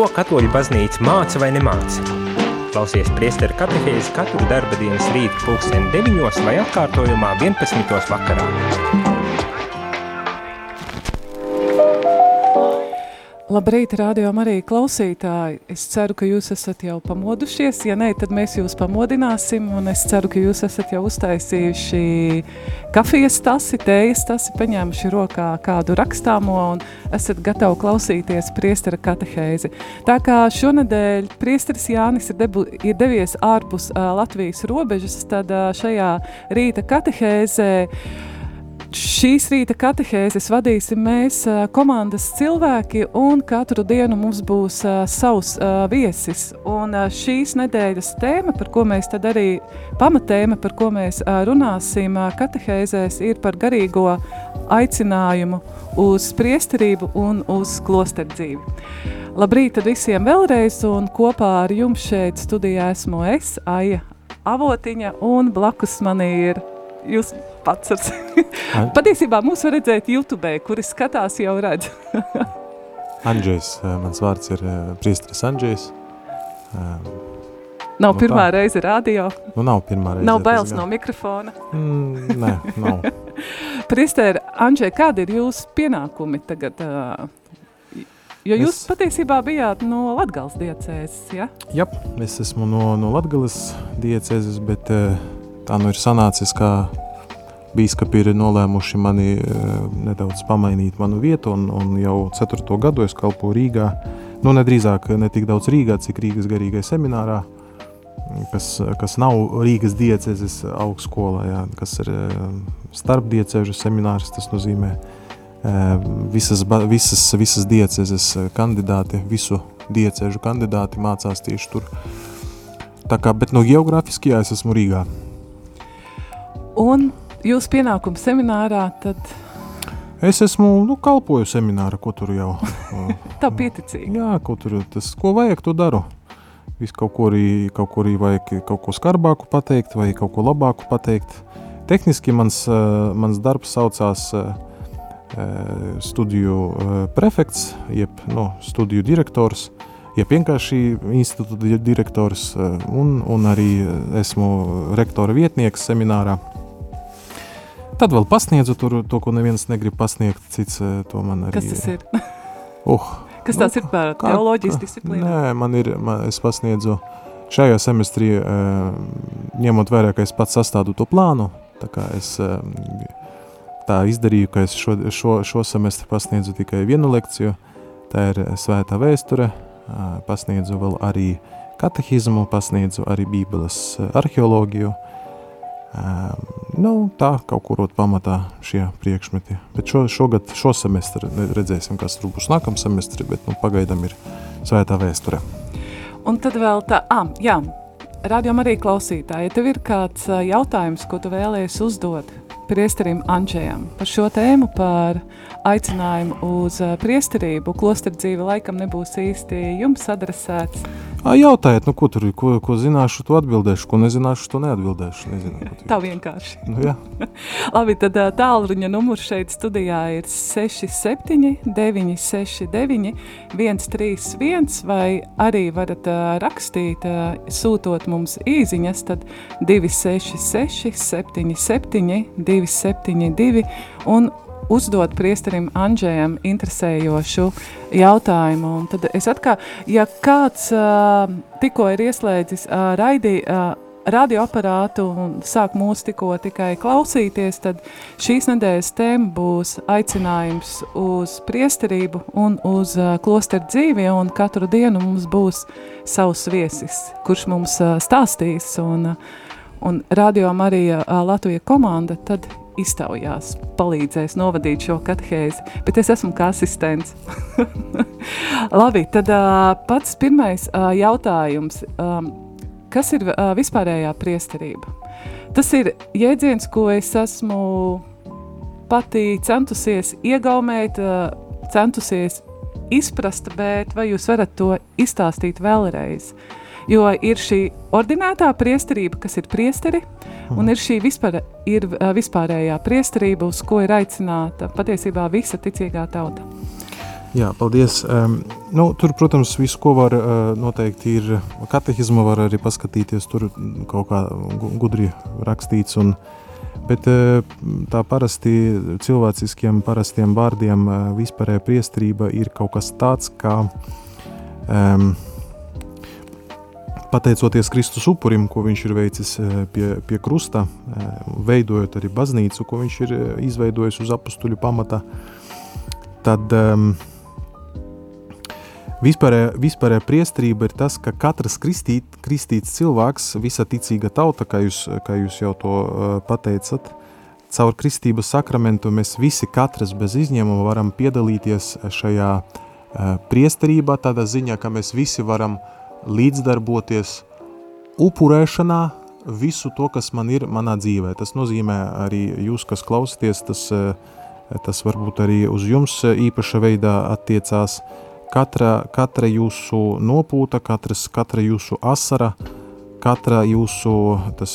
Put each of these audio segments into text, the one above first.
Ko katoļu baznīca māca vai nemāca? Klausies priesteru katehēzi katru darba dienas rītu pulksteni 9 vai atkārtojumā 11. vakarā. Labrīt, radio arī klausītāji. Es ceru, ka jūs esat jau pamodušies. Ja nē, tad mēs jūs pamodināsim. Un es ceru, ka jūs esat jau uztaisījuši kafijas tasi, tējas tasi, paņēmuši rokā kādu rakstāmo un esat gatavi klausīties priestera katehēzi. Tā kā šonadēļ priesteris Jānis ir, debu, ir devies ārpus uh, Latvijas robežas, tad uh, šajā rīta katehēzē Šīs rīta katehēzes vadīsim mēs, komandas cilvēki, un katru dienu mums būs savs viesis. Un šīs nedēļas tēma, par ko mēs tad arī pamatēma, par ko mēs runāsim katehēzēs, ir par garīgo aicinājumu uz priesterību un uz klosterdzīvi. Labrīt visiem vēlreiz, un kopā ar jums šeit studijā esmu es, Aija Avotiņa, un blakus man ir jūs pats ar Patiesībā mūs var redzēt YouTube, kuri skatās jau redz. Andžejs, eh, mans vārds ir eh, priestris Andžejs. Nav nu, pirmā tā. reize radio. Nu, nav pirmā reize. Nav bailes no mikrofona. Mm, nē, nav. Priesteri, Andžej, kādi ir jūsu pienākumi tagad? Jo jūs es... patiesībā bijāt no Latgales diecēzes, ja? Jā, es esmu no, no Latgales diecēzes, bet tā nu ir sanācis, kā Bīskapi ir nolēmuši mani eh, nedaudz pamainīt manu vietu, un, un jau ceturto gadu es kalpoju Rīgā. Nu, nedrīzāk ne tik daudz Rīgā, cik Rīgas garīgai seminārā, kas, kas nav Rīgas diecezes augstskola, jā, kas ir eh, starpdiecežu seminārs, tas nozīmē eh, visas, visas, visas diecezes kandidāti, visu diecežu kandidāti mācās tieši tur. Tā kā, bet no geogrāfiski jā, es esmu Rīgā. Un jūsu pienākumu seminārā, tad... Es esmu, nu, kalpoju semināra, ko tur jau... Tā pieticīgi. Jā, ko tur, tas, ko vajag, to daru. Visu kaut ko arī, kaut ko arī vajag kaut ko skarbāku pateikt vai kaut ko labāku pateikt. Tehniski mans, mans darbs saucās studiju prefekts, jeb no, studiju direktors, jeb vienkārši institūta direktors un, un arī esmu rektora vietnieks seminārā. Tad vēl pasniedzu tur, to, ko neviens negrib pasniegt. Cits eh, to man arī. Kas tas ir? uh, Kas tas nu, ir par teoloģijas disciplīnu? Nē, man ir, man, es pasniedzu šajā semestrī, ņemot vērā, ka es pats sastādu to plānu, tā kā es tā izdarīju, ka es šo, šo, šo semestri pasniedzu tikai vienu lekciju, tā ir svētā vēsture, pasniedzu vēl arī katehizmu, pasniedzu arī bībeles arheoloģiju, Nu, tā kaut kur rot pamatā šie priekšmeti. Bet šo, šogad, šo semestri redzēsim, kas tur būs nākamā semestri, bet nu, pagaidām ir svētā vēsture. Un tad vēl tā, ah, jā, radio arī klausītāji, ja tev ir kāds jautājums, ko tu vēlējies uzdot priesterim Andžējam par šo tēmu, par aicinājumu uz priesterību, klosterdzīve laikam nebūs īsti jums adresēts, Jautājiet, nu, ko tur ir, ko, ko zināšu, to atbildēšu, ko nezināšu, to neatbildēšu. Nezinu, Tā vienkārši. Nu, jā. Labi, tad tālruņa numurs šeit studijā ir 67 969 131, vai arī varat rakstīt, sūtot mums īziņas, tad 266 77 272 un uzdot priesterim Andžējam interesējošu jautājumu. Un tad es atkal, ja kāds uh, tikko ir ieslēdzis uh, raidī, uh, radioaparātu un sāk mūs tikko tikai klausīties, tad šīs nedēļas tēma būs aicinājums uz priesterību un uz uh, klosteru dzīvi, un katru dienu mums būs savs viesis, kurš mums uh, stāstīs, un, uh, un Radio Marija uh, Latvija komanda tad iztaujās, palīdzēs novadīt šo katehēzi, bet es esmu kā asistents. Labi, tad uh, pats pirmais uh, jautājums. Um, kas ir uh, vispārējā priesterība? Tas ir jēdziens, ko es esmu pati centusies iegaumēt, uh, centusies izprast, bet vai jūs varat to izstāstīt vēlreiz? Jo ir šī ordinētā priesterība, kas ir priesteri, Un ir šī vispār, ir, vispārējā priesterība, uz ko ir aicināta patiesībā visa ticīgā tauta. Jā, paldies. Um, Nu, tur, protams, visu, ko var noteikti ir katehizma, var arī paskatīties, tur kaut kā gudri rakstīts. Un, bet tā parasti cilvēciskiem parastiem vārdiem vispārēja priestrība ir kaut kas tāds, kā um, pateicoties Kristus upurim, ko viņš ir veicis pie, pie krusta, veidojot arī baznīcu, ko viņš ir izveidojis uz apstuļu pamata, tad um, Vispārējā, vispārējā priestrība ir tas, ka katrs kristīt, kristīts cilvēks, visa ticīga tauta, kā jūs, kā jūs jau to uh, pateicat, caur kristības sakramentu mēs visi katrs bez izņēmuma varam piedalīties šajā uh, priestrībā, tādā ziņā, ka mēs visi varam līdzdarboties upurēšanā visu to, kas man ir manā dzīvē. Tas nozīmē arī jūs, kas klausieties, tas, uh, tas varbūt arī uz jums īpaša veidā attiecās, uh, katra, katra jūsu nopūta, katras, katra jūsu asara, katra jūsu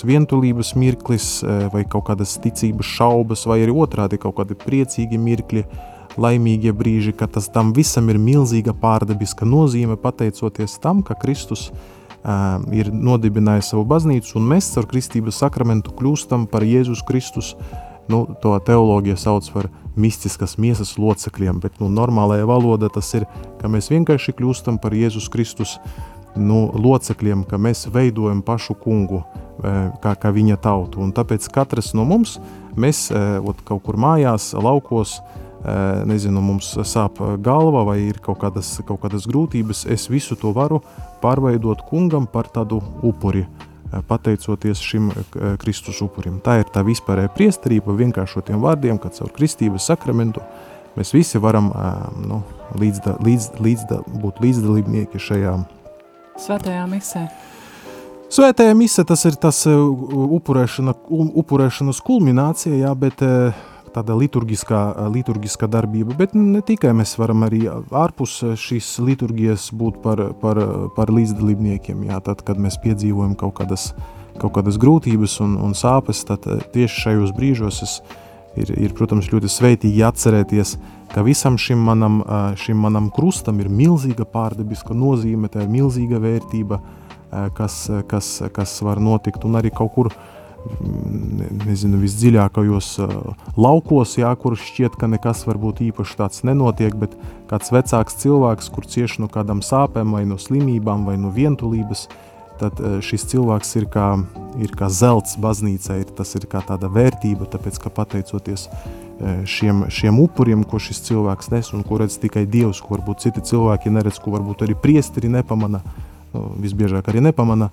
vientulības mirklis, e, vai kaut kādas ticības šaubas, vai arī otrādi kaut kādi priecīgi mirkļi, laimīgie brīži, ka tas tam visam ir milzīga pārdabiska nozīme, pateicoties tam, ka Kristus uh, ir nodibinājis savu baznīcu, un mēs ar kristības sakramentu kļūstam par Jēzus Kristus, nu, to teoloģija sauc par mistiskas miesas locekļiem, bet nu, normālajā valodā tas ir, ka mēs vienkārši kļūstam par Jēzus Kristus nu, locekļiem, ka mēs veidojam pašu kungu, e, kā, kā viņa tautu. Un tāpēc katrs no mums, mēs e, ot, kaut kur mājās, laukos, e, nezinu, mums sāp galva vai ir kaut kādas, kaut kādas grūtības, es visu to varu pārveidot kungam par tādu upuri, Eh, pateicoties šim eh, Kristus upurim. Tā ir tā vispārēja priesterība, vienkāršotiem vārdiem, ka caur kristības sakramentu mēs visi varam eh, nu, līdzda, līdz, līdzda, būt līdzdalībnieki šajā svētajā misē. Svētajā mise tas ir tas upurēšana, upurēšanas kulminācija, jā, bet tāda liturgiskā, liturgiskā darbība, bet ne tikai mēs varam arī ārpus šīs liturgijas būt par, par, par līdzdalībniekiem. Jā, tad, kad mēs piedzīvojam kaut kādas, kaut kādas grūtības un, un sāpes, tad tieši šajos brīžos es, ir, ir, protams, ļoti sveitīgi atcerēties, ka visam šim manam, šim manam krustam ir milzīga pārdabiska nozīme, tā ir milzīga vērtība, kas, kas, kas var notikt un arī kaut kur uh, nezinu, visdziļākajos laukos, jā, kur šķiet, ka nekas varbūt īpaši tāds nenotiek, bet kāds vecāks cilvēks, kur cieš no kādām sāpēm, vai no slimībām, vai no vientulības, tad šis cilvēks ir kā, ir kā zelts baznīcai, tas ir kā tāda vērtība, tāpēc, ka pateicoties šiem, šiem upuriem, ko šis cilvēks nes un ko redz tikai Dievs, ko varbūt citi cilvēki neredz, ko varbūt arī priesteri nepamana, visbiežāk arī nepamana,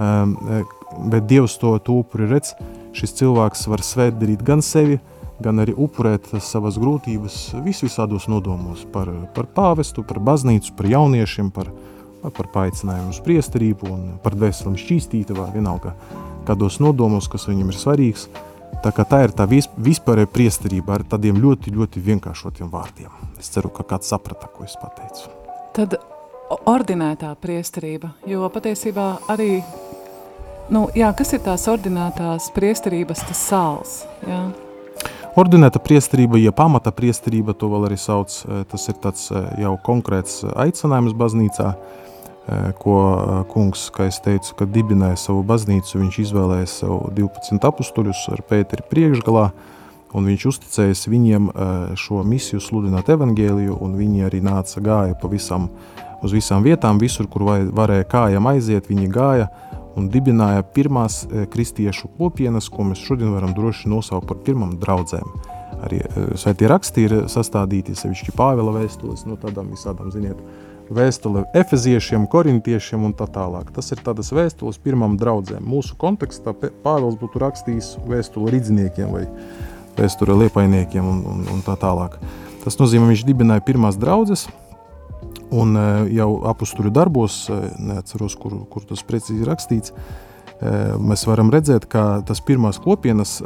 bet Dievs to, upuri redz, šis cilvēks var svētdarīt gan sevi, gan arī upurēt savas grūtības vis visādos nodomos par, par pāvestu, par baznīcu, par jauniešiem, par, par paaicinājumu uz priesterību un par dvēselim šķīstīti vai vienalga kādos nodomos, kas viņam ir svarīgs. Tā kā tā ir tā vis, vispārēja priesterība ar tādiem ļoti, ļoti vienkāršotiem vārdiem. Es ceru, ka kāds saprata, ko es pateicu. Tad ordinētā priesterība, jo patiesībā arī Nu, jā, kas ir tās ordinētās priesterības, tas sāls? Jā? Ordinēta priesterība, ja pamata priesterība, to vēl arī sauc, e, tas ir tāds e, jau konkrēts aicinājums baznīcā, e, ko kungs, kā es teicu, kad dibināja savu baznīcu, viņš izvēlēja sev 12 apustuļus ar Pēteri priekšgalā, un viņš uzticējas viņiem šo misiju sludināt evangēliju, un viņi arī nāca gāja pa visam, uz visām vietām, visur, kur varēja kājām aiziet, viņi gāja, un dibināja pirmās e, kristiešu kopienas, ko mēs šodien varam droši nosaukt par pirmām draudzēm. Arī e, svētie raksti ir sastādīti, sevišķi Pāvela vēstules, no tādām visādām, ziniet, vēstule efeziešiem, korintiešiem un tā tālāk. Tas ir tādas vēstules pirmām draudzēm. Mūsu kontekstā Pāvels būtu rakstījis vēstuli ridziniekiem vai vēsture liepainiekiem un, un, un tā tālāk. Tas nozīmē, viņš dibināja pirmās draudzes, Un e, jau apstuļu darbos, e, neatceros, kur, kur tas precīzi rakstīts, e, mēs varam redzēt, ka tas pirmās kopienas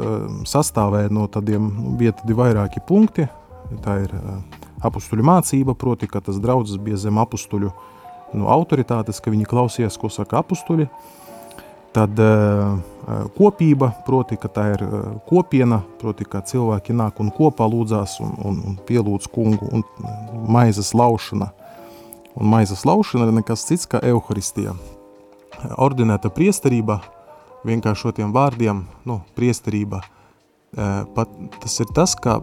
sastāvēja no tādiem nu, vietadi vairāki punkti. Tā ir apstuļu mācība, proti, ka tas draudzes bija zem apstuļu nu, autoritātes, ka viņi klausījās, ko saka apstuļi. Tad kopība, proti, ka tā ir kopiena, proti, ka cilvēki nāk un kopā lūdzās un, un, un pielūdz kungu un maizes laušana – Un maizes laušana ir nekas cits kā evaharistija. Ordinēta priesterība, vienkāršotiem vārdiem, nu, priesterība, pat, tas ir tas, ka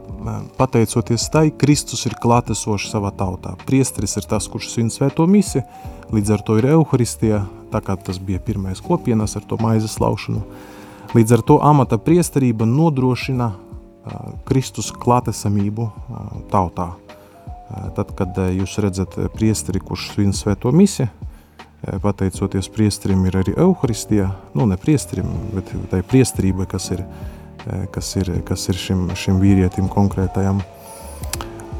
pateicoties tai, Kristus ir klātesošs savā tautā. Priesteris ir tas, kurš svin svēto misi, līdz ar to ir evaharistija, tā kā tas bija pirmais kopienas ar to maizes laušanu. Līdz ar to amata priesterība nodrošina Kristus klātesamību tautā. Tad, kad jūs redzat priesteri, kurš svin svēto misi, pateicoties priesterim ir arī euharistija, nu ne priesterim, bet tai priesterībai, kas ir, kas ir, kas ir šim, šim vīrietim konkrētajam.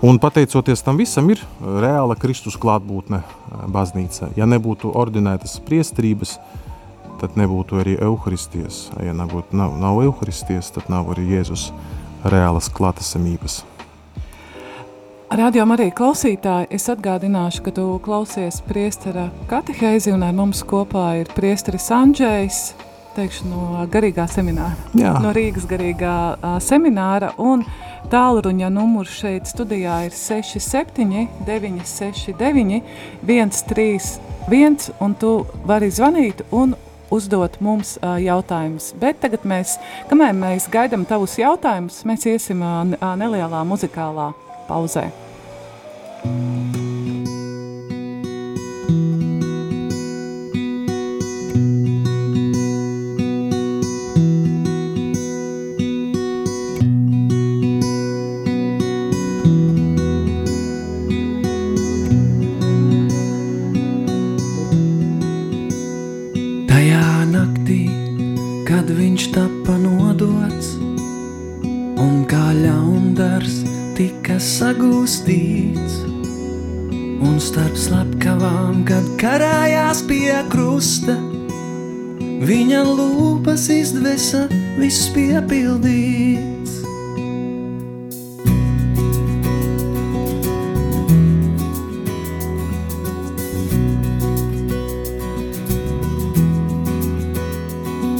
Un pateicoties tam visam ir reāla Kristus klātbūtne baznīcā. Ja nebūtu ordinētas priesterības, tad nebūtu arī euharistijas. Ja nebūtu, nav, nav euharistijas, tad nav arī Jēzus reālas klātesamības. Radio arī klausītāji, es atgādināšu, ka tu klausies priestera katehēzi un ar mums kopā ir priesteris Andžējs, teikšu no garīgā semināra, Jā. no Rīgas garīgā uh, semināra un tālruņa numurs šeit studijā ir 67 969 131 un tu vari zvanīt un uzdot mums uh, jautājumus. Bet tagad mēs, kamēr mēs gaidām tavus jautājumus, mēs iesim uh, nelielā muzikālā Pause. Lūpas izdvesa viss piepildīts.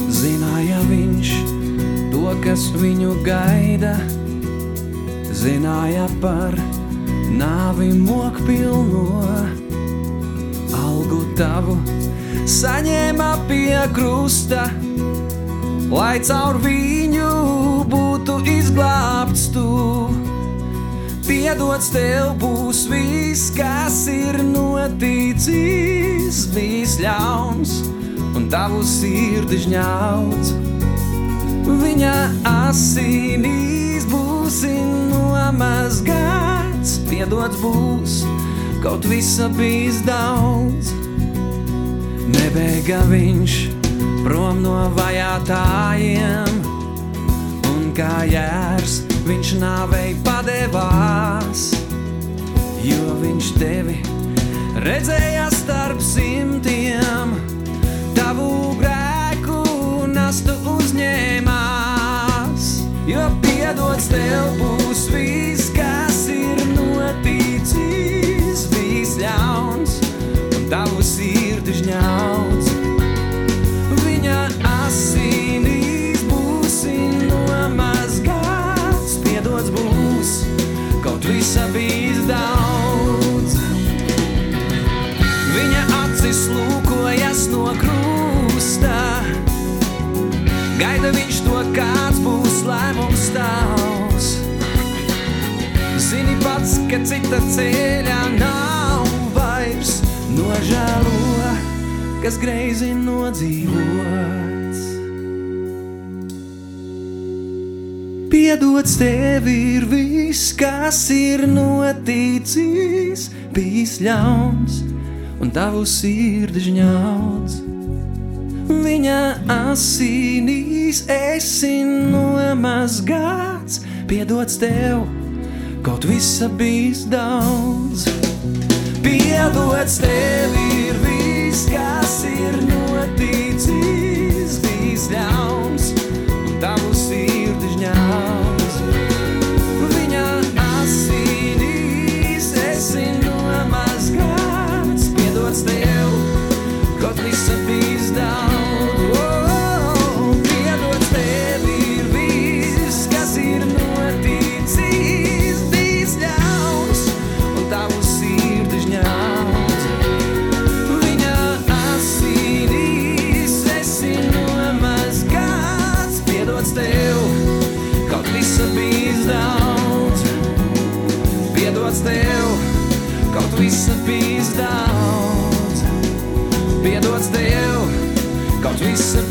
Zināja viņš to, kas viņu gaida, zināja par nāvi mokpilno. Algu tavu saņēma pie krusta, lai caur viņu būtu izglābts tu. Piedots tev būs viss, kas ir noticis, bijis ļauns un tavu sirdi žņauts. Viņa asinīs būsi nomazgāts, piedots būs, kaut visa bijis daudz. Nebēga viņš prom no vajātājiem, un kā jērs viņš nāvei padevās, jo viņš tevi redzēja starp simtiem, tavu grēku nastu uzņēmās, jo piedots tev būs viss, kas ir noticis, bijis ļauns un tavu sirdi žņauts. Kaut visa bijis daudz. Viņa acis lūkojas no krusta, gaida viņš to, kāds būs lēmums tavs. Zini pats, ka cita ceļā nav vairs nožēlo, kas greizi nodzīvots. Piedots tev ir viss, kas ir noticis, bijis ļauns un tavu sirdi žņauts. Viņa asinīs esi nomazgāts, piedots tev, kaut visa bijis daudz. Piedots tev ir viss, kas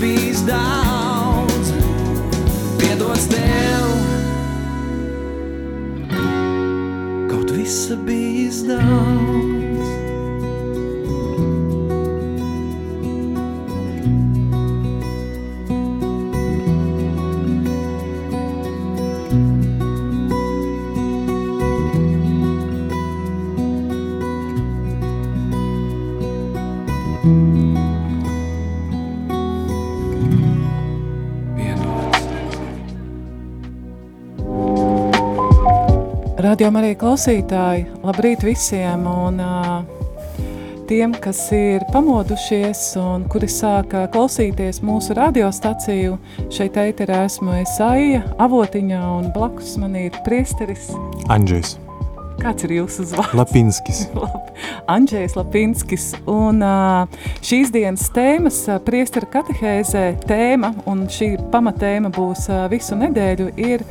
bijis daudz. Piedots Tev, kaut visa bijis daudz. Radio arī klausītāji, labrīt visiem! Un, tiem, kas ir pamodušies un kuri sāka klausīties mūsu radiostaciju, šeit ēterā esmu Esaija, avotiņā un blakus man ir priesteris. Andrzejs Kāds ir jūsu uzvārds? Lapinskis. Labi. Andrzejs Lapinskis. Un šīs dienas tēmas, priestera katehēzē tēma, un šī pamatēma būs visu nedēļu, ir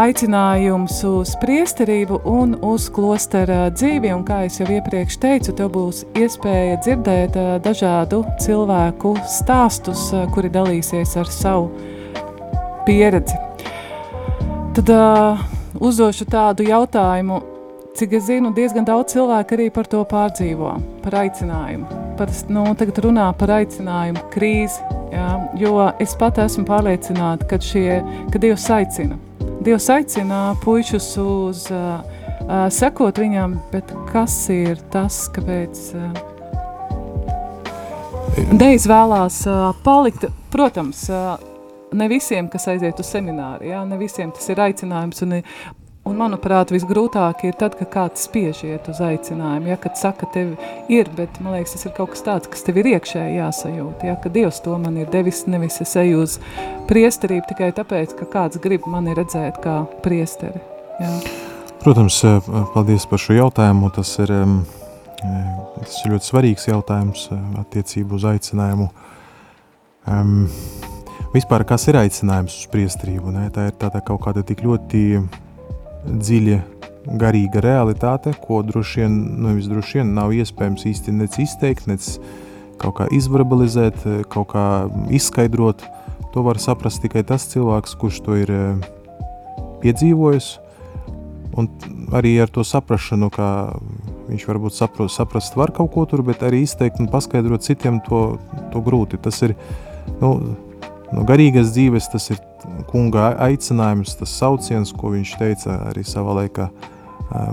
aicinājums uz priesterību un uz klostera dzīvi. Un kā es jau iepriekš teicu, tev būs iespēja dzirdēt uh, dažādu cilvēku stāstus, uh, kuri dalīsies ar savu pieredzi. Tad uh, uzdošu tādu jautājumu, cik es zinu, diezgan daudz cilvēku arī par to pārdzīvo, par aicinājumu. Parasti nu, tagad runā par aicinājumu krīzi, jā, jo es pat esmu pārliecināta, ka, šie, ka Dievs aicina. Dievs aicina puišus uz uh, uh, sekot viņam, bet kas ir tas, kāpēc uh, neizvēlās uh, palikt, protams, uh, ne visiem, kas aiziet uz semināru, jā, ne visiem tas ir aicinājums, un, un manuprāt, visgrūtāk ir tad, ka kāds spiež iet uz aicinājumu, ja, kad saka, tev ir, bet, man liekas, tas ir kaut kas tāds, kas tev ir iekšēji jāsajūt, ja, ka Dievs to man ir devis, nevis es eju uz priesterību tikai tāpēc, ka kāds grib mani redzēt kā priesteri, jā. Protams, eh, paldies par šo jautājumu. Tas ir, eh, tas ir ļoti svarīgs jautājums eh, attiecību uz aicinājumu. Um, vispār, kas ir aicinājums uz priestrību? Ne? Tā ir tāda kaut kāda tik ļoti dziļa, garīga realitāte, ko droši vien, nu, droši vien nav iespējams īsti nec izteikt, nec kaut kā izverbalizēt, kaut kā izskaidrot. To var saprast tikai tas cilvēks, kurš to ir eh, piedzīvojis. Un arī ar to saprāšanu, ka viņš varbūt sapro, saprast var kaut ko tur, bet arī izteikt un paskaidrot citiem to, to grūti. Tas ir nu, no garīgas dzīves, tas ir kunga aicinājums, tas sauciens, ko viņš teica arī savā laikā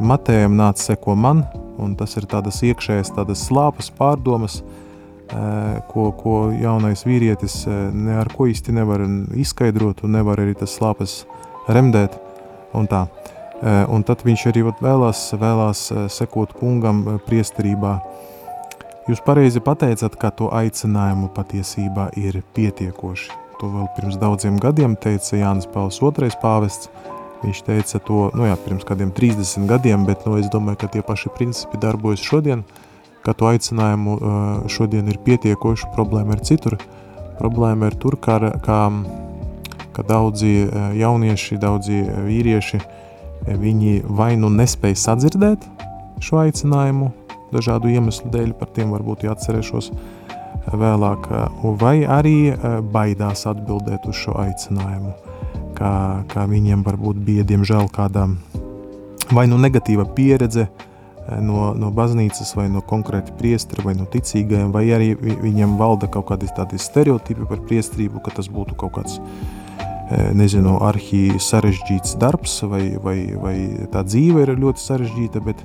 Matējam, nāc seko man, un tas ir tādas iekšējas, tādas slāpas pārdomas, ko, ko jaunais vīrietis ne ar ko īsti nevar izskaidrot un nevar arī tas slāpes remdēt un tā. Un tad viņš arī vēlās, vēlās sekot kungam priesterībā. Jūs pareizi pateicāt, ka to aicinājumu patiesībā ir pietiekoši. To vēl pirms daudziem gadiem teica Jānis Pauls II pāvests. Viņš teica to, nu jā, pirms kādiem 30 gadiem, bet nu, es domāju, ka tie paši principi darbojas šodien, ka to aicinājumu šodien ir pietiekoši, problēma ir citur. Problēma ir tur, kā, kā, ka daudzi jaunieši, daudzi vīrieši, viņi vai nu nespēja sadzirdēt šo aicinājumu, dažādu iemeslu dēļ, par tiem varbūt jāatcerēšos vēlāk, vai arī baidās atbildēt uz šo aicinājumu, kā, kā viņiem varbūt bija, diemžēl, kāda vai nu negatīva pieredze no, no baznīcas, vai no konkrēti priestera, vai no ticīgajiem, vai arī viņiem valda kaut kādi tādi stereotipi par priestrību, ka tas būtu kaut kāds nezinu, arhī sarežģīts darbs, vai, vai, vai tā dzīve ir ļoti sarežģīta, bet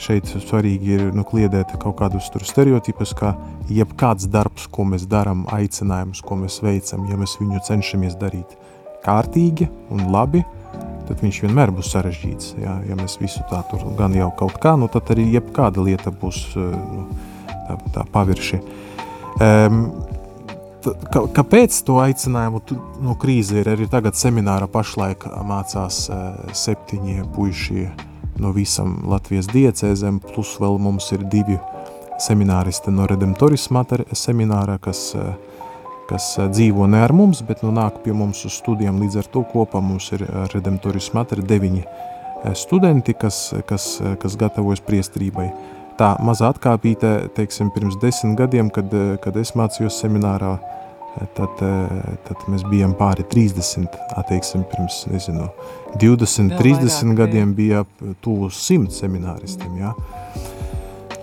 šeit svarīgi ir nu, kliedēt kaut kādus stereotipus, ka jebkāds darbs, ko mēs darām, aicinājums, ko mēs veicam, ja mēs viņu cenšamies darīt kārtīgi un labi, tad viņš vienmēr būs sarežģīts. Jā, ja mēs visu tā tur gan jau kaut kā, nu tad arī jebkāda lieta būs nu, tā, tā pavirši. Um, Kāpēc to aicinājumu no krīze ir arī tagad seminārā pašlaik mācās septiņi puiši no visam Latvijas diecēzēm, plus vēl mums ir divi semināristi no Redemptoris Mater seminārā, kas, kas dzīvo ne ar mums, bet nu nāk pie mums uz studijām, līdz ar to kopā mums ir Redemptoris Mater deviņi studenti, kas, kas, kas gatavojas priestrībai. Tā maza atkāpīte, teiksim, pirms desmit gadiem, kad, kad es mācījos seminārā, tad, tad mēs bijām pāri 30, atteiksim, pirms, nezinu, 20, Vēl 30 vairāk, gadiem bija tuvu 100 semināristiem, jā.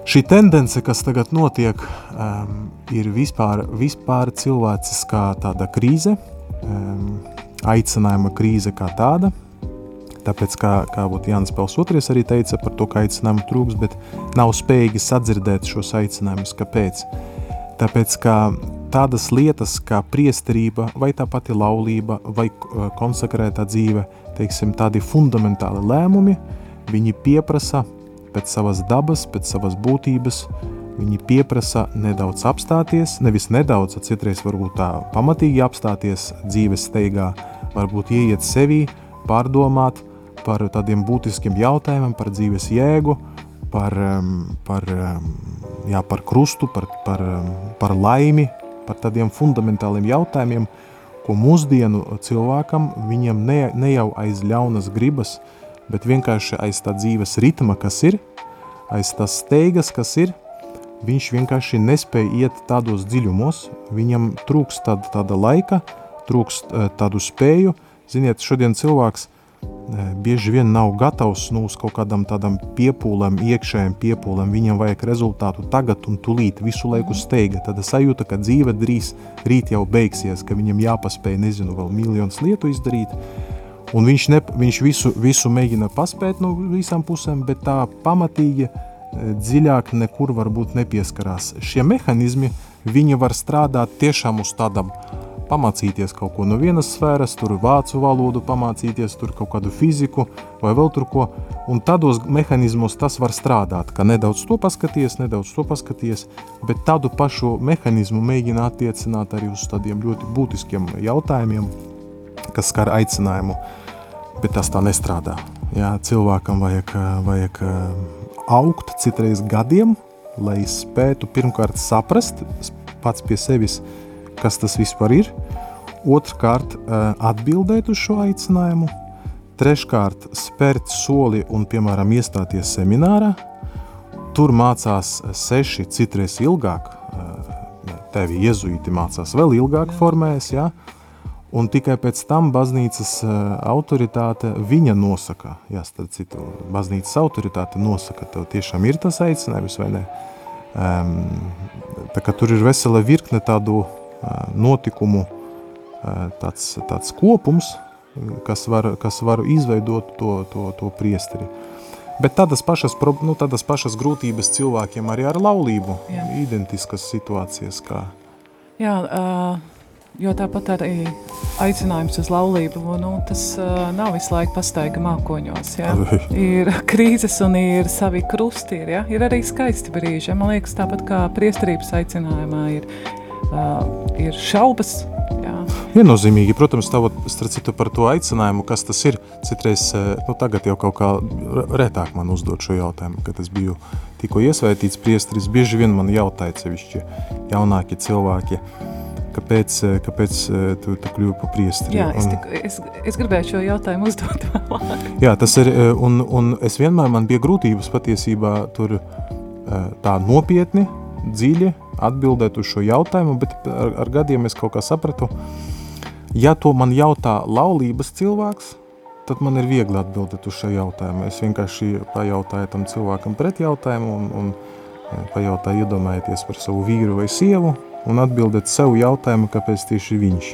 Šī tendence, kas tagad notiek, um, ir vispār, vispār cilvēciskā tāda krīze, um, aicinājuma krīze kā tāda, Tāpēc, kā, kā Jānis Pels II arī teica par to, ka aicinājumu trūks, bet nav spējīgi sadzirdēt šos aicinājumus. Kāpēc? Tāpēc, ka tādas lietas kā priesterība, vai tā pati laulība, vai uh, konsekrētā dzīve, teiksim, tādi fundamentāli lēmumi, viņi pieprasa pēc savas dabas, pēc savas būtības, viņi pieprasa nedaudz apstāties, nevis nedaudz, citreiz varbūt tā pamatīgi apstāties dzīves steigā, varbūt ieiet sevī, pārdomāt, par tādiem būtiskiem jautājumiem, par dzīves jēgu, par, par, jā, par krustu, par, par, par laimi, par tādiem fundamentāliem jautājumiem, ko mūsdienu cilvēkam viņam ne, ne jau aiz ļaunas gribas, bet vienkārši aiz tā dzīves ritma, kas ir, aiz tās steigas, kas ir, viņš vienkārši nespēja iet tādos dziļumos, viņam trūks tāda, tāda laika, trūks eh, tādu spēju. Ziniet, šodien cilvēks – bieži vien nav gatavs nu, uz kaut kādam tādam piepūlēm, iekšējiem piepūlēm. Viņam vajag rezultātu tagad un tulīt, visu laiku steiga. Tad sajūta, ka dzīve drīz rīt jau beigsies, ka viņam jāpaspēj, nezinu, vēl miljonus lietu izdarīt. Un viņš, ne, viņš visu, visu mēģina paspēt no visām pusēm, bet tā pamatīgi dziļāk nekur varbūt nepieskarās. Šie mehanizmi, viņi var strādāt tiešām uz tādam uh, pamācīties kaut ko no vienas sfēras, tur vācu valodu pamācīties, tur kaut kādu fiziku vai vēl tur ko, un tādos mehanismos tas var strādāt, ka nedaudz to paskaties, nedaudz to paskaties, bet tādu pašu mehanismu mēģina attiecināt arī uz tādiem ļoti būtiskiem jautājumiem, kas skar aicinājumu, bet tas tā nestrādā. Jā, cilvēkam vajag, vajag augt citreiz gadiem, lai spētu pirmkārt saprast pats pie sevis, kas tas vispār ir, otrkārt eh, atbildēt uz šo aicinājumu, treškārt spērt soli un, piemēram, iestāties seminārā, tur mācās seši, citreiz ilgāk, eh, tevi jezuīti mācās vēl ilgāk formēs, ja? un tikai pēc tam baznīcas eh, autoritāte viņa nosaka, jā, starp citu, baznīcas autoritāte nosaka, tev tiešām ir tas aicinājums vai ne, um, tā kā tur ir vesela virkne tādu notikumu tāds, tāds kopums, kas var, kas var izveidot to, to, to priesteri. Bet tādas pašas, nu, tādas pašas grūtības cilvēkiem arī ar laulību, Jā. identiskas situācijas. Kā. Jā, jo tāpat arī aicinājums uz laulību, nu, tas nav visu laiku pastaiga mākoņos. Ja? ir krīzes un ir savi krusti, ir, ja? ir arī skaisti brīži. Ja? Man liekas, tāpat kā priesterības aicinājumā ir ir šaubas. Jā. Viennozīmīgi, protams, tavot, citu par to aicinājumu, kas tas ir. Citreiz, nu, tagad jau kaut kā retāk man uzdot šo jautājumu, kad es biju tikko iesvētīts priestris, bieži vien man jautāja sevišķi jaunāki cilvēki, kāpēc, kāpēc tu, tu kļuvi par priestri. Jā, es, tik, es, es gribēju šo jautājumu uzdot vēlāk. Jā, tas ir, un, un es vienmēr man bija grūtības patiesībā tur tā nopietni, dziļi atbildēt uz šo jautājumu, bet ar, ar gadiem es kaut kā sapratu, ja to man jautā laulības cilvēks, tad man ir viegli atbildēt uz šo jautājumu. Es vienkārši pajautāju tam cilvēkam pret jautājumu un, un e, pajautāju iedomājieties par savu vīru vai sievu un atbildēt sev jautājumu, kāpēc tieši viņš.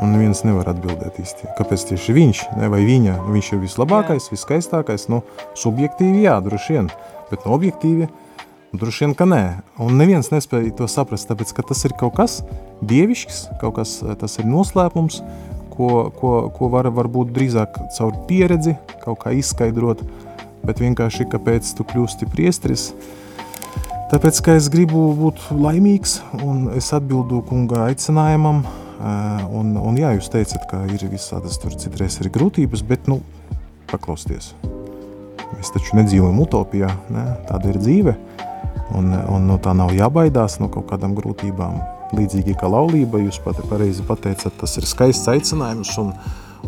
Un neviens nevar atbildēt īsti, kāpēc tieši viņš, ne, vai viņa, viņš ir vislabākais, viskaistākais, nu, subjektīvi jā, droši vien, bet no objektīvi – Droši vien, ka nē. Un neviens nespēja to saprast, tāpēc, ka tas ir kaut kas dievišķs, kaut kas tas ir noslēpums, ko, ko, ko var varbūt drīzāk caur pieredzi kaut kā izskaidrot, bet vienkārši, kāpēc tu kļūsti priestris, tāpēc, ka es gribu būt laimīgs, un es atbildu kunga aicinājumam, un, un jā, jūs teicat, ka ir visādas tur citreiz ir grūtības, bet, nu, paklausties. Mēs taču nedzīvojam utopijā, ne? tāda ir dzīve, Un, un no tā nav jābaidās no kaut kādām grūtībām. Līdzīgi kā laulība, jūs pat pareizi pateicat, tas ir skaists aicinājums un,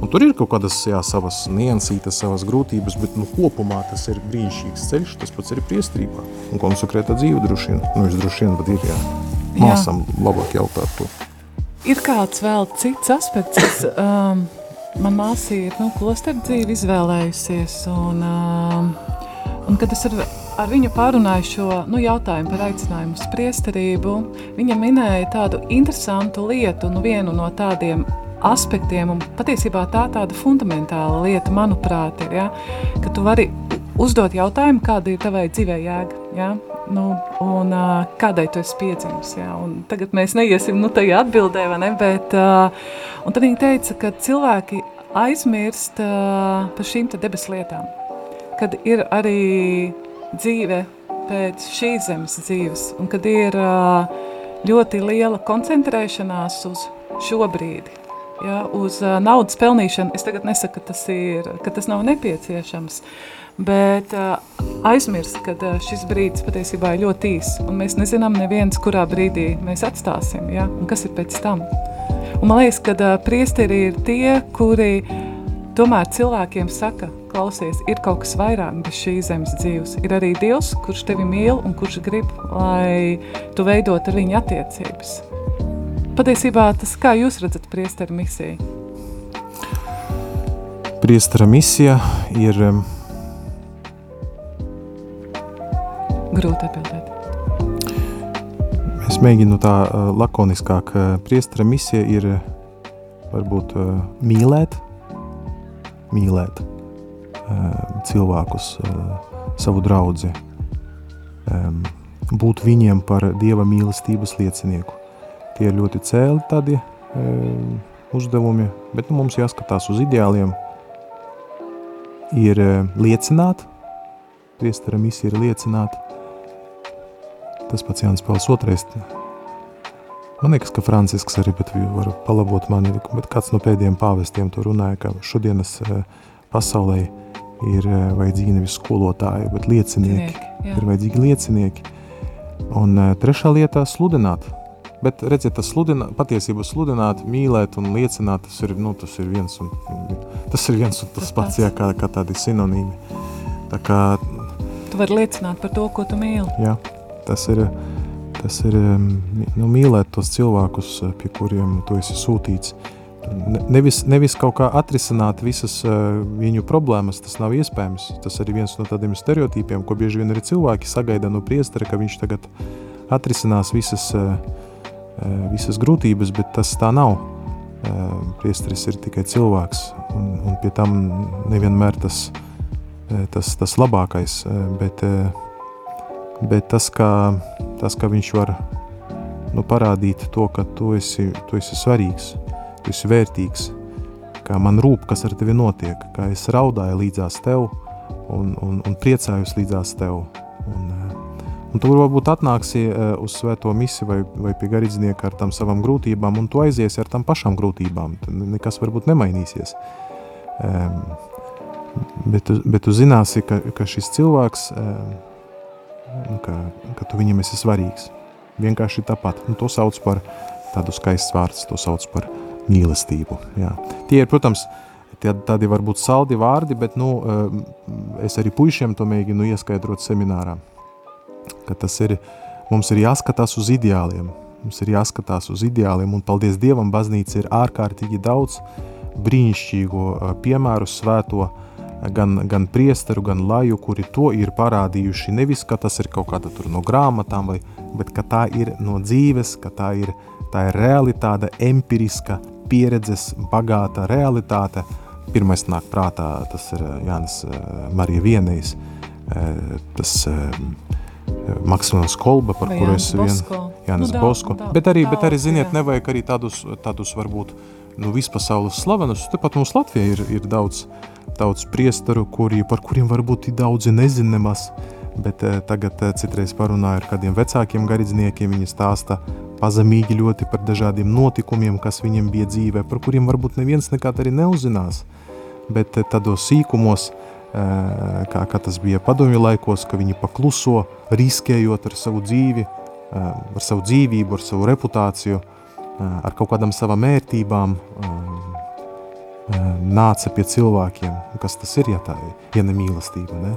Un tur ir kaut kādas jā, savas niansītas, savas grūtības, bet nu, kopumā tas ir brīnišķīgs ceļš, tas pats ir priestrībā. Un konsekrēta dzīve droši vien, nu es droši vien, bet ir jā, māsam jā. labāk jautāt to. Ir kāds vēl cits aspekts, kas um, man māsī ir nu, klosteru dzīvi izvēlējusies, un, um, un kad es ar, ar viņu pārunāju šo nu, jautājumu par aicinājumu uz priesterību, viņa minēja tādu interesantu lietu, nu vienu no tādiem aspektiem, un patiesībā tā tāda fundamentāla lieta, manuprāt, ir, ja, ka tu vari uzdot jautājumu, kāda ir tavai dzīvē jēga, ja, nu, un uh, kādai tu esi piedzimis, ja, un tagad mēs neiesim, nu, tajā atbildē, vai ne, bet, uh, tad viņi teica, ka cilvēki aizmirst uh, par šīm te debes lietām, kad ir arī dzīve pēc šīs zemes dzīves, un kad ir ļoti liela koncentrēšanās uz šo brīdi, ja, uz naudas pelnīšanu. Es tagad nesaku, ka tas, ir, ka tas nav nepieciešams, bet aizmirst, ka šis brīdis patiesībā ir ļoti īs, un mēs nezinām neviens, kurā brīdī mēs atstāsim, ja, un kas ir pēc tam. Un man liekas, ka priesteri ir tie, kuri tomēr cilvēkiem saka, klausies, ir kaut kas vairāk bez šīs zemes dzīves. Ir arī Dievs, kurš tevi mīl un kurš grib, lai tu veidot ar viņu attiecības. Patiesībā tas, kā jūs redzat priestera misiju? Priestera misija ir... Grūti atbildēt. Es mēģinu tā uh, lakoniskāk. Uh, priestera misija ir uh, varbūt mīlēt, mīlēt cilvēkus, savu draudzi, um, būt viņiem par Dieva mīlestības liecinieku. Tie ir ļoti cēli tādi uzdevumi, bet nu, mums jāskatās uz ideāliem. Ir liecināt, priestara misija ir liecināt. Tas pats Jānis Pauls otrais. Man liekas, ka Francisks arī, var palabot mani, bet kāds no pēdējiem pāvestiem to runāja, ka šodienas e, pasaulē ir e, vajadzīgi nevis skolotāji, bet liecinieki. Liek, ir vajadzīgi liecinieki. Un e, trešā lietā sludināt – Bet, redziet, tas sludina, patiesībā sludināt, mīlēt un liecināt, tas ir, nu, tas ir viens un tas, ir viens un tas, tas pats, jā, kā, kā tādi sinonīmi. Tā kā... Tu vari liecināt par to, ko tu mīli. Jā, tas ir, tas ir nu, mīlēt tos cilvēkus, pie kuriem tu esi sūtīts. Nevis, nevis kaut kā atrisināt visas uh, viņu problēmas, tas nav iespējams. Tas arī viens no tādiem stereotīpiem, ko bieži vien arī cilvēki sagaida no priestera, ka viņš tagad atrisinās visas Eh, visas grūtības, bet tas tā nav. Eh, priesteris ir tikai cilvēks, un, un pie tam nevienmēr tas, eh, tas, tas labākais, bet, bet tas, kā, tas, ka viņš var nu, parādīt to, ka tu esi, tu esi svarīgs, tu esi vērtīgs, kā man rūp, kas ar tevi notiek, kā es raudāju līdzās tev un, un, un priecājos līdzās tev. Un, Un tu varbūt atnāksi uh, uz svēto misiju vai, vai pie garīdznieka ar tām savām grūtībām, un tu aiziesi ar tām pašām grūtībām. Tad nekas varbūt nemainīsies. Um, bet, tu, bet tu zināsi, ka, ka šis cilvēks, um, ka, ka tu viņam esi svarīgs. Vienkārši tāpat. Un to sauc par tādu skaistu vārdu, to sauc par mīlestību. Jā. Tie ir, protams, tie, tādi varbūt saldi vārdi, bet nu, um, es arī puišiem to mēģinu ieskaidrot seminārā ka tas ir, mums ir jāskatās uz ideāliem. Mums ir jāskatās uz ideāliem, un paldies Dievam, baznīca ir ārkārtīgi daudz brīnišķīgo piemēru svēto, gan, gan priesteru, gan laju, kuri to ir parādījuši. Nevis, ka tas ir kaut kāda no grāmatām, vai, bet ka tā ir no dzīves, ka tā ir, tā ir realitāte, empiriska pieredzes, bagāta realitāte. Pirmais nāk prātā, tas ir Jānis Marija Vienējs, tas Maksimāls Kolba, par kuru es vien Jānis nu, Bosko. Tā, bet arī, bet arī, ziniet, jā. nevajag arī tādus, tādus varbūt, nu, vispasaules slavenus. Tepat mums Latvijā ir, ir daudz, daudz priestaru, kuri, par kuriem varbūt daudzi nezin nemaz, bet eh, tagad eh, citreiz parunāju ar kādiem vecākiem garīdzniekiem, viņi stāsta pazemīgi ļoti par dažādiem notikumiem, kas viņiem bija dzīvē, par kuriem varbūt neviens nekad arī neuzzinās, bet eh, tādos sīkumos, kā, kā tas bija padomju laikos, ka viņi pakluso, riskējot ar savu dzīvi, ar savu dzīvību, ar savu reputāciju, ar kaut kādām savām mērtībām, nāca pie cilvēkiem, kas tas ir, ja tā ja ne mīlestība, ne?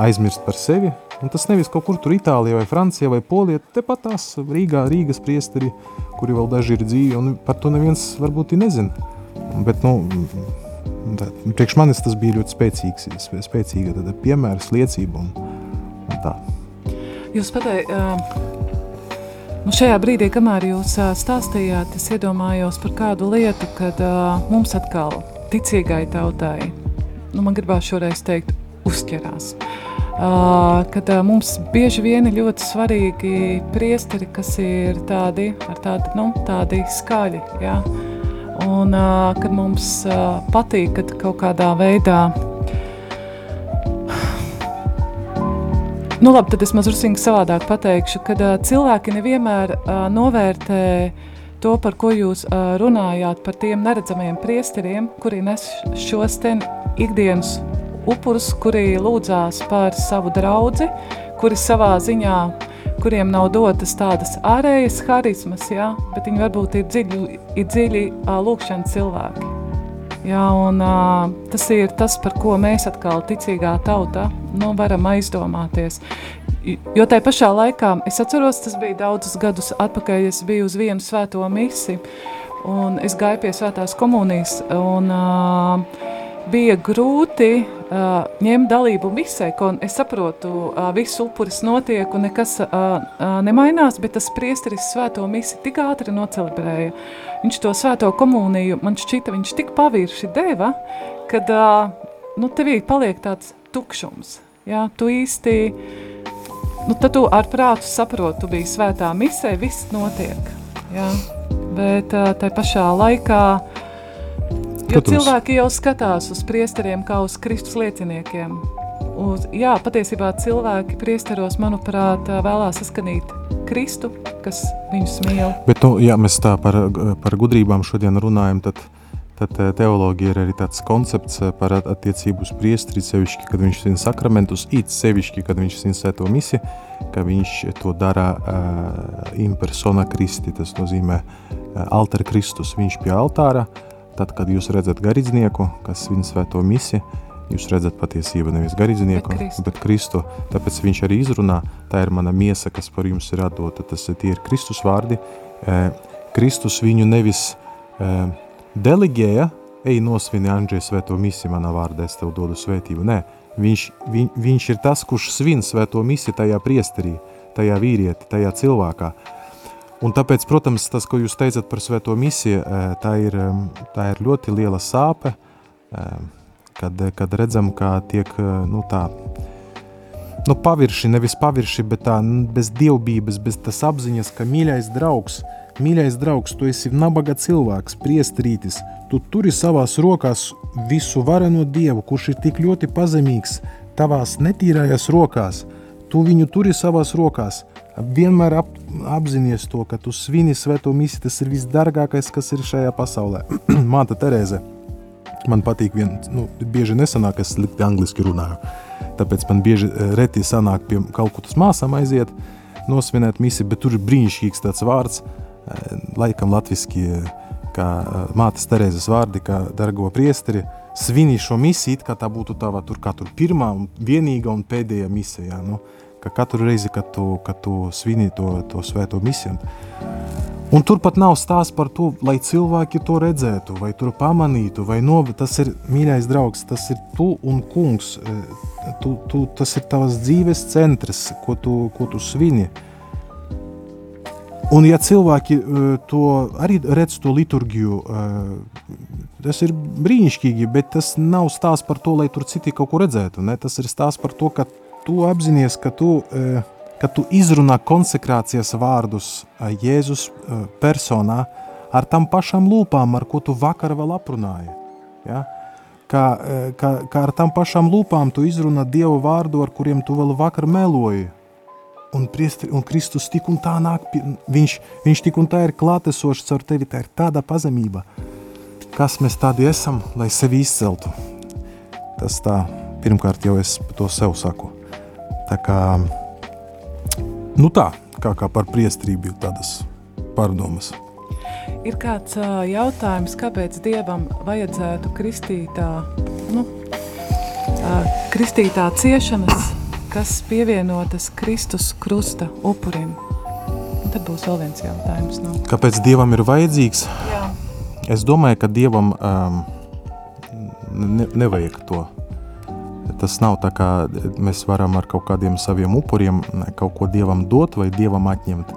aizmirst par sevi, un tas nevis kaut kur tur Itālijā vai Francijā vai Polijā, tepat tās Rīgā, Rīgas priesteri, kuri vēl daži ir dzīvi, un par to neviens varbūt nezina. Bet, nu, tā, priekš manis tas bija ļoti spēcīgs, spēcīga tāda piemērs, liecība un, un tā. Jūs pateikt, Nu, šajā brīdī, kamēr jūs stāstījāt, es iedomājos par kādu lietu, kad uh, mums atkal ticīgai tautai, nu, man gribās šoreiz teikt, uzķerās. Uh, kad uh, mums bieži vien ir ļoti svarīgi priesteri, kas ir tādi, tādi, nu, tādi skaļi, ja? un uh, kad mums uh, patīk, kad kaut kādā veidā Nu, labi, tad es mazliet savādāk pateikšu, ka uh, cilvēki nevienmēr uh, novērtē to, par ko jūs uh, runājāt, par tiem neredzamajiem priesteriem, kuri nes šos ten ikdienas upurus, kuri lūdzās par savu draudzi, kuri savā ziņā, kuriem nav dotas tādas ārējas harismas, ja, bet viņi varbūt ir dziļi, ir dziļi uh, lūkšana cilvēki. Jā, un, uh, tas ir tas, par ko mēs atkal ticīgā tauta nu, varam aizdomāties. Jo tajā pašā laikā, es atceros, tas bija daudzus gadus atpakaļ, es biju uz vienu svēto misi, un es gāju pie svētās komunijas, un uh, bija grūti uh, ņemt dalību misē, ko es saprotu, uh, viss upuris notiek un nekas uh, uh, nemainās, bet tas priesteris svēto misi tik ātri nocelebrēja. Viņš to svēto komuniju, man šķita, viņš tik pavirši deva, kad uh, nu, tevī paliek tāds tukšums. Jā, tu īsti, nu, tad tu ar prātu saproti, tu biji svētā misē, viss notiek. Jā. Bet uh, tai pašā laikā uh, Jo cilvēki jau skatās uz priesteriem kā uz Kristus lieciniekiem. Uz, jā, patiesībā cilvēki priesteros, manuprāt, vēlās saskanīt Kristu, kas viņus mīl. Bet, nu, ja mēs tā par, par gudrībām šodien runājam, tad, tad teoloģija ir arī tāds koncepts par attiecību uz priestri, sevišķi, kad viņš svin sakramentus, it sevišķi, kad viņš svin svēto misi, ka viņš to dara uh, in persona Kristi, tas nozīmē uh, altar Kristus, viņš pie altāra, uh, Tad, kad jūs redzat garīdznieku, kas svin svēto misi, jūs redzat patiesību nevis garīdznieku, bet Kristu. bet Kristu. Tāpēc viņš arī izrunā, tā ir mana miesa, kas par jums ir atdota. Tas tie ir Kristus vārdi. Kristus viņu nevis deleģēja, ej nosvini Andžēja svēto misi manā vārdā, es tev dodu svētību. Nē, viņš, viņ, viņš ir tas, kurš svin svēto misi tajā priesterī, tajā vīrieti, tajā cilvēkā. Un tāpēc, protams, tas, ko jūs teicat par svēto misiju, tā ir, tā ir ļoti liela sāpe, kad, kad redzam, kā tiek nu, tā, nu, pavirši, nevis pavirši, bet tā bez dievbības, bez tas apziņas, ka mīļais draugs, mīļais draugs, tu esi nabaga cilvēks, priestrītis, tu turi savās rokās visu vareno dievu, kurš ir tik ļoti pazemīgs, tavās netīrājās rokās, tu viņu turi savās rokās, vienmēr ap, apzināties to, ka tu svini svēto misiju, tas ir visdārgākais, kas ir šajā pasaulē. Māte Terēze, man patīk, vien, nu, bieži nesanāk, es slikti angliski runāju. Tāpēc man bieži eh, reti sanāk pie Kalkutas māsām aiziet, nosvinēt misiju, bet tur ir brīnišķīgs tāds vārds, eh, laikam latviski, eh, kā mātes Terēzes vārdi, kā dargo priesteri, svini šo misiju, kā tā būtu tava tur tur pirmā un vienīga un pēdējā misija. Nu, ka katru reizi, kad tu, kad tu svini to, to svēto misiju, un turpat nav stāsts par to, lai cilvēki to redzētu, vai to pamanītu, vai no, tas ir mīļais draugs, tas ir tu un kungs, e, tu, tu, tas ir tavas dzīves centrs, ko tu, ko tu svini. Un ja cilvēki uh, to arī redz to liturgiju, uh, tas ir brīnišķīgi, bet tas nav stāsts par to, lai tur citi kaut ko redzētu. Ne? Tas ir stāsts par to, ka tu apzinājies, ka tu, e, ka tu izrunā konsekrācijas vārdus e, Jēzus e, personā ar tam pašām lūpām, ar ko tu vakar vēl aprunāji. Ja? Kā, kā, kā ar tam pašām lūpām tu izrunā Dievu vārdu, ar kuriem tu vēl vakar meloji. Un, priestri, un Kristus tik un tā nāk, viņš, viņš tik un tā ir klātesošs caur tevi, tā ir tāda pazemība. Kas mēs tādi esam, lai sevi izceltu? Tas tā, pirmkārt jau es to sev saku. Tā kā, nu tā, kā, kā par priestrību ir tādas pārdomas. Ir kāds uh, jautājums, kāpēc Dievam vajadzētu kristītā, nu, uh, kristītā ciešanas, kas pievienotas Kristus krusta upurim? Un tad būs vēl viens jautājums. Nu. Kāpēc Dievam ir vajadzīgs? Jā. Es domāju, ka Dievam um, ne, nevajag to. Tas nav tā, kā mēs varam ar kaut kādiem saviem upuriem kaut ko Dievam dot vai Dievam atņemt.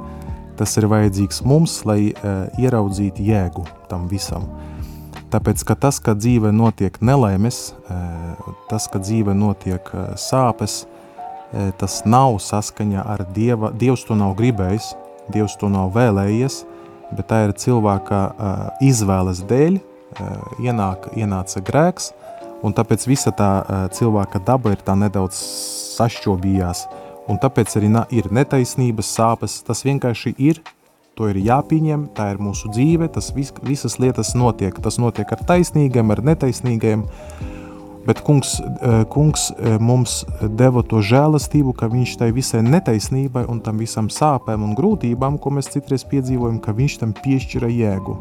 Tas ir vajadzīgs mums, lai uh, ieraudzītu jēgu tam visam. Tāpēc, ka tas, ka dzīve notiek nelaimes, tas, ka dzīve notiek sāpes, tas nav saskaņa ar Dieva, Dievs to nav gribējis, Dievs to nav vēlējies, bet tā ir cilvēka izvēles dēļ, ienāk, ienāca grēks, un tāpēc visa tā cilvēka daba ir tā nedaudz sašķobījās, un tāpēc arī ir netaisnības sāpes, tas vienkārši ir, to ir jāpieņem, tā ir mūsu dzīve, tas vis, visas lietas notiek, tas notiek ar taisnīgiem, ar netaisnīgiem, bet kungs, kungs mums deva to žēlastību, ka viņš tai visai netaisnībai un tam visam sāpēm un grūtībām, ko mēs citreiz piedzīvojam, ka viņš tam piešķira jēgu.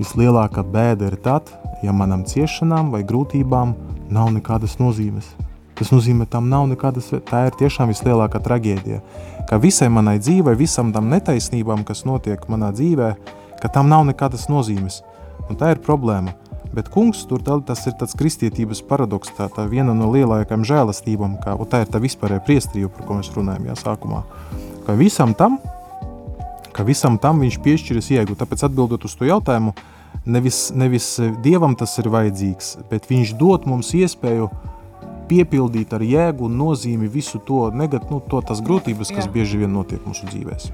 Vislielākā bēda ir tad, ja manam ciešanām vai grūtībām nav nekādas nozīmes. Tas nozīmē, tam nav nekādas, tā ir tiešām vislielākā traģēdija. Ka visai manai dzīvei, visam tam netaisnībām, kas notiek manā dzīvē, ka tam nav nekādas nozīmes. Un tā ir problēma. Bet kungs tur tas ir tāds kristietības paradoks, tā, tā viena no lielākajām žēlastībām, kā, tā ir tā vispārējā priestrība, par ko mēs runājam jā, sākumā. Ka visam tam, ka visam tam viņš piešķiras ieglu. Tāpēc atbildot uz to jautājumu, nevis, nevis Dievam tas ir vajadzīgs, bet viņš dod mums iespēju piepildīt ar jēgu un nozīmi visu to, negat, nu, to tas grūtības, kas Jā. bieži vien notiek mūsu dzīvēs.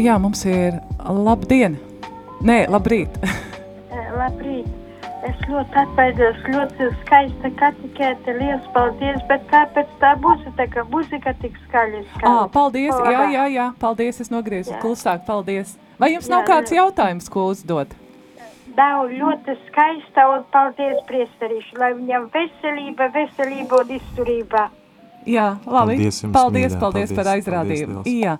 Jā, mums ir labdien! Nē, labrīt! labrīt! Es ļoti atvainojos, ļoti skaista katikēta, liels paldies, bet kāpēc tā muzika, ka muzika tik skaļi skaļi? Ā, paldies, jā, jā, jā, paldies, es nogriezu klusāk, paldies. Vai jums jā, nav kāds jautājums, ko uzdot? Nav ļoti skaista un paldies priesterīšu, lai viņam veselība, veselība un izturība. Jā, labi. Paldies, jums, paldies, mīļā, paldies, paldies par aizrādījumu. Paldies, jā,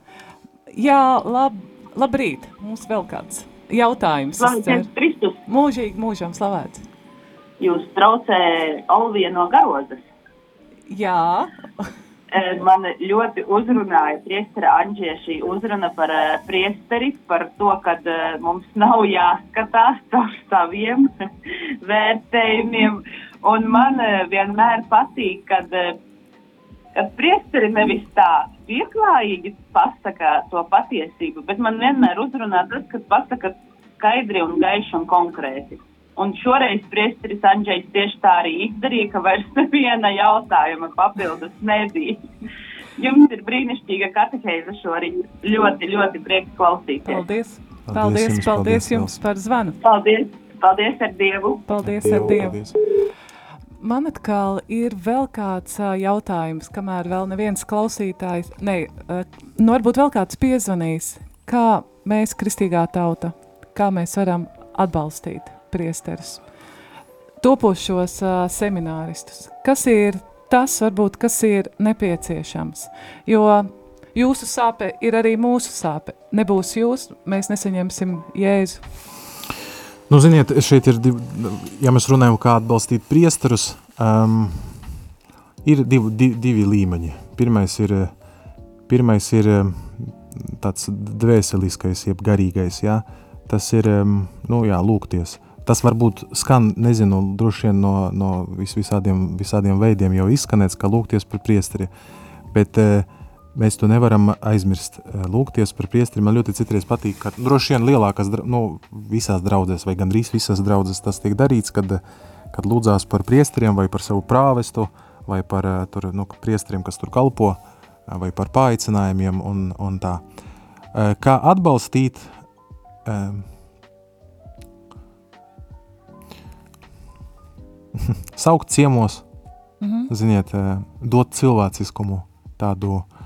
jā lab, labrīt, mums vēl kāds jautājums. Slavēts Kristus. Mūžīgi mūžam slavēts. Jūs traucē Olvija no Garozas. Jā. Man ļoti uzrunāja priestera Anģie šī uzruna par uh, priesteri, par to, ka uh, mums nav jāskatās caur saviem vērtējumiem. Un man vienmēr patīk, kad, kad priesteri nevis tā pieklājīgi pasaka to patiesību, bet man vienmēr uzrunā tas, kad pasaka skaidri un gaiši un konkrēti. Un šoreiz priesteris Andrzejs tieši tā arī izdarīja, ka vairs neviena jautājuma papildus nebija. Jums ir brīnišķīga katehēza šorīt. Ļoti, ļoti prieks klausīties. Paldies! Paldies, paldies, jums, paldies, paldies jums par zvanu! Paldies! Paldies ar Dievu! Paldies ar Dievu! Paldies. Man atkal ir vēl kāds jautājums, kamēr vēl neviens klausītājs, ne, nu varbūt vēl kāds piezvanīs, kā mēs, kristīgā tauta, kā mēs varam atbalstīt priesterus, topošos uh, semināristus. Kas ir tas, varbūt, kas ir nepieciešams, jo jūsu sāpe ir arī mūsu sāpe. Nebūs jūs, mēs nesaņemsim Jēzu. Nu, ziniet, šeit ir divi, ja mēs runājam, kā atbalstīt priesterus, um, ir divi, divi, divi līmeņi. Pirmais ir, pirmais ir tāds dvēseliskais, jeb garīgais, jā. Tas ir, um, nu jā, lūgties. Tas varbūt skan, nezinu, droši vien no, no vis, visādiem, visādiem veidiem jau izskanēts, ka lūgties par priesteri, bet uh, Mēs to nevaram aizmirst. Eh, lūgties par priesteri man ļoti citreiz patīk, ka droši vien lielākās, nu, visās draudzēs vai gandrīz visās draudzēs tas tiek darīts, kad, kad lūdzās par priesteriem vai par savu prāvestu vai par eh, tur, nu, priesteriem, kas tur kalpo vai par paaicinājumiem un, un tā. Kā atbalstīt saukt ciemos, mm -hmm. ziniet, dot cilvēciskumu tādu uh,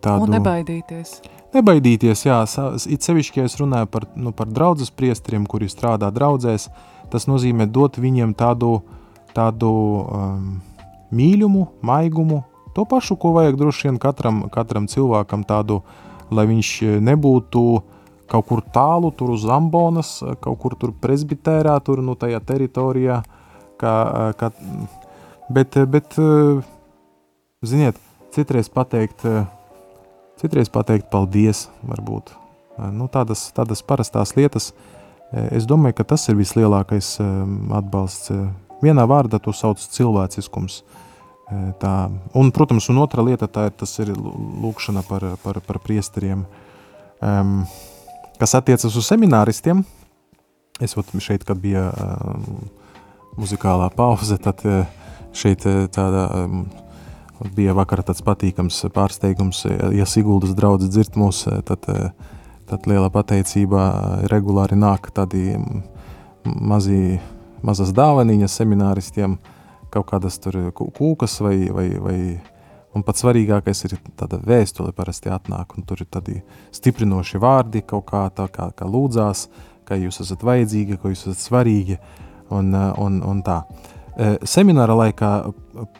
tādu... Un nebaidīties. Nebaidīties, jā, it sevišķi, ja es runāju par, nu, par draudzes priesteriem, kuri strādā draudzēs, tas nozīmē dot viņiem tādu, tādu um, mīļumu, maigumu, to pašu, ko vajag droši vien katram, katram cilvēkam tādu, lai viņš nebūtu kaut kur tālu, tur uz Ambonas, kaut kur tur presbitērā, tur nu tajā teritorijā, kā, kā, bet, bet, ziniet, citreiz pateikt, citreiz pateikt paldies, varbūt, nu tādas, tādas parastās lietas, es domāju, ka tas ir vislielākais atbalsts. Vienā vārdā to sauc cilvēciskums. Tā, un, protams, un otra lieta tā ir, tas ir lūkšana par, par, par priesteriem. Um, Kas attiecas uz semināristiem, es šeit, kad bija um, muzikālā pauze, tad uh, šeit uh, tāda, um, bija vakar tāds patīkams pārsteigums, ja Siguldas draudzes dzird mūs, tad, tad liela pateicība regulāri nāk tādi mazi, mazas dāvaniņas semināristiem, kaut kādas tur kūkas vai, vai, vai Un pats svarīgākais ir tāda vēstule, parasti atnāk, un tur ir tādi stiprinoši vārdi, kaut kā tā kā, kā lūdzās, ka jūs esat vajadzīgi, ka jūs esat svarīgi, un, un, un tā. Eh, semināra laikā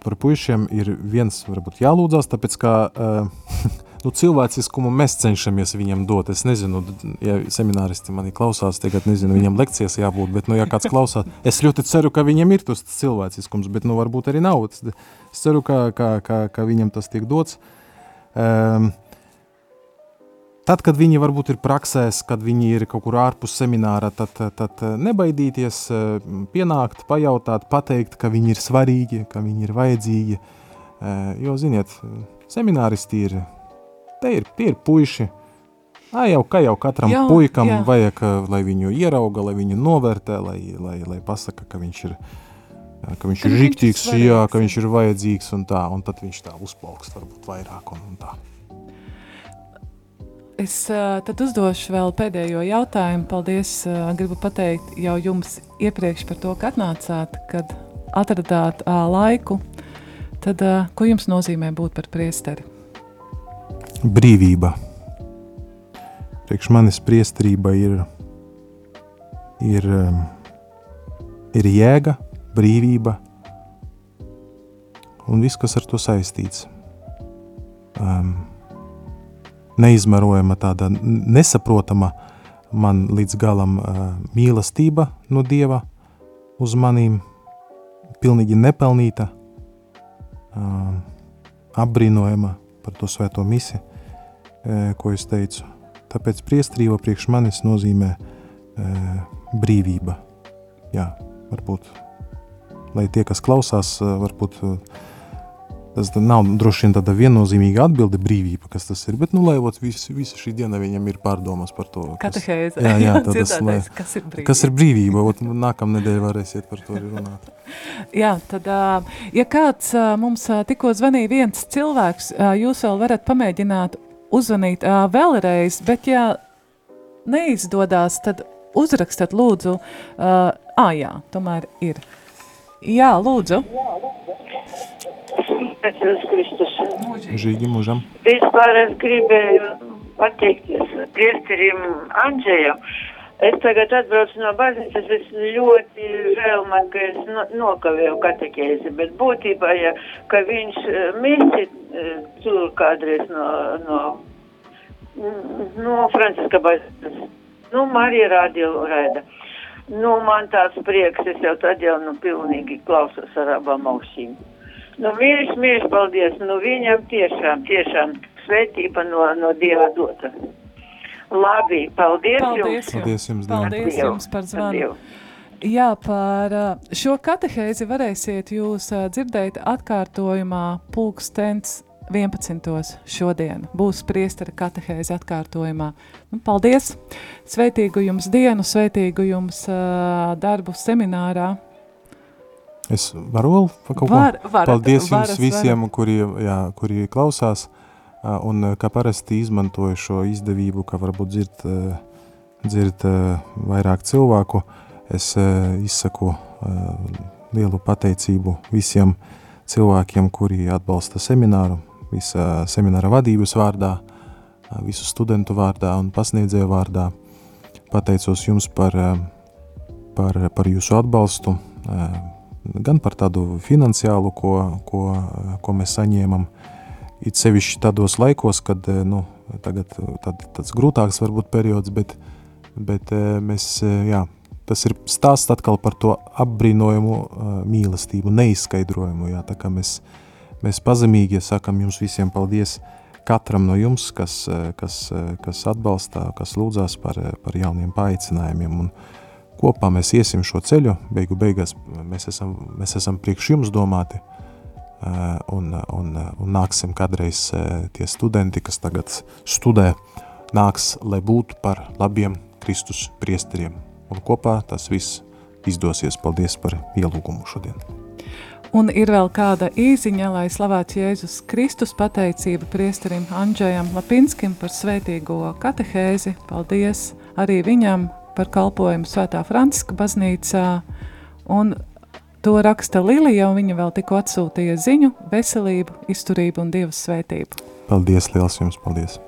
par puišiem ir viens, varbūt jālūdzās, tāpēc uh, nu, cilvēciskumu mēs cenšamies viņam dot. Es nezinu, ja semināristi mani klausās, tagad nezinu, viņam lekcijas jābūt, bet, nu, ja kāds klausās, es ļoti ceru, ka viņam ir tas cilvēciskums, bet, nu, varbūt arī nav. Es ceru, ka, ka, ka, ka viņam tas tiek dots. Um, Tad, kad viņi varbūt ir praksēs, kad viņi ir kaut kur ārpus semināra, tad, tad nebaidīties, pienākt, pajautāt, pateikt, ka viņi ir svarīgi, ka viņi ir vajadzīgi. Jo, ziniet, semināristi ir Te ir, tie ir puiši. Ā, jau, kā jau katram jā, puikam jā. vajag, lai viņu ierauga, lai viņu novērtē, lai, lai, lai pasaka, ka viņš ir, ka viņš ka ir riktīgs, jā, ka viņš ir vajadzīgs un tā, un tad viņš tā uzplaukst varbūt vairāk un, un tā. Es uh, tad uzdošu vēl pēdējo jautājumu. Paldies, uh, gribu pateikt jau jums iepriekš par to, ka atnācāt, kad atradāt uh, laiku. Tad, uh, ko jums nozīmē būt par priesteri? brīvība. Priekš manis priesterība ir, ir, ir jēga, brīvība un viss, kas ar to saistīts. Um, neizmērojama tāda nesaprotama man līdz galam uh, mīlestība no Dieva uz manīm, pilnīgi nepelnīta, uh, apbrīnojama par to svēto misi, e, ko es teicu. Tāpēc priestrība priekš manis nozīmē e, brīvība. Jā, varbūt, lai tie, kas klausās, e, varbūt tas nav droši vien tāda viennozīmīga atbilde brīvība, kas tas ir, bet, nu, lai visa, visa šī diena viņam ir pārdomas par to. Katehēze. Jā, jā, tādas, lai, kas ir brīvība. Kas ir brīvība, ot, nākam nedēļ varēsiet par to runāt. Jā, tad, ja kāds mums tikko zvanīja viens cilvēks, jūs vēl varat pamēģināt uzvanīt vēlreiz, bet ja neizdodas, tad uzrakstat lūdzu, ā, jā, tomēr ir. Jā, lūdzu. Jēzus Kristus. Žīgi mūžam. Vispār es gribēju pateikties priesterim Andžējam Es tagad atbraucu no baznīcas, es ļoti žēl man, ka es no, nokavēju katekēzi, bet būtībā, ja, ka viņš eh, mīsti eh, tur kādreiz no, no, no Franciska baznīcas, nu, Marija radio raida. Nu, man tāds prieks, es jau tad jau, nu, pilnīgi klausos ar abām ausīm. Nu, mīļš, mīļš, paldies, nu, viņam tiešām, tiešām svētība no, no Dieva dota. Labi, paldies, paldies jums. Paldies jums, paldies jums par zvanu. Jā, par uh, šo katehēzi varēsiet jūs uh, dzirdēt atkārtojumā pulkstens 11. šodien. Būs priestara katehēze atkārtojumā. Nu, paldies! Sveitīgu jums dienu, sveitīgu jums uh, darbu seminārā. Es varu vēl kaut ko? Var, varat, paldies varat, jums visiem, varat. kuri, jā, kuri klausās. Un kā parasti izmantoju šo izdevību, ka varbūt dzird, dzird vairāk cilvēku, es izsaku lielu pateicību visiem cilvēkiem, kuri atbalsta semināru, visa semināra vadības vārdā, visu studentu vārdā un pasniedzēju vārdā. Pateicos jums par, par, par jūsu atbalstu, gan par tādu finansiālu, ko, ko, ko mēs saņēmam, it sevišķi tādos laikos, kad nu, tagad tad, tāds grūtāks varbūt periods, bet, bet mēs, jā, tas ir stāsts atkal par to apbrīnojumu mīlestību, neizskaidrojumu, jā, tā kā mēs, mēs pazemīgi sakam jums visiem paldies, katram no jums, kas, kas, kas atbalstā, kas lūdzās par, par jauniem paaicinājumiem, un kopā mēs iesim šo ceļu, beigu beigās mēs esam, mēs esam priekš jums domāti, un, un, un nāksim kādreiz tie studenti, kas tagad studē, nāks, lai būtu par labiem Kristus priesteriem. Un kopā tas viss izdosies. Paldies par ielūgumu šodien. Un ir vēl kāda īziņa, lai slavēts Jēzus Kristus pateicība priesterim Andžējam Lapinskim par svētīgo katehēzi. Paldies arī viņam par kalpojumu Svētā Franciska baznīcā. Un to raksta Lilija, un viņa vēl tikko atsūtīja ziņu, veselību, izturību un Dievas svētību. Paldies, liels jums paldies!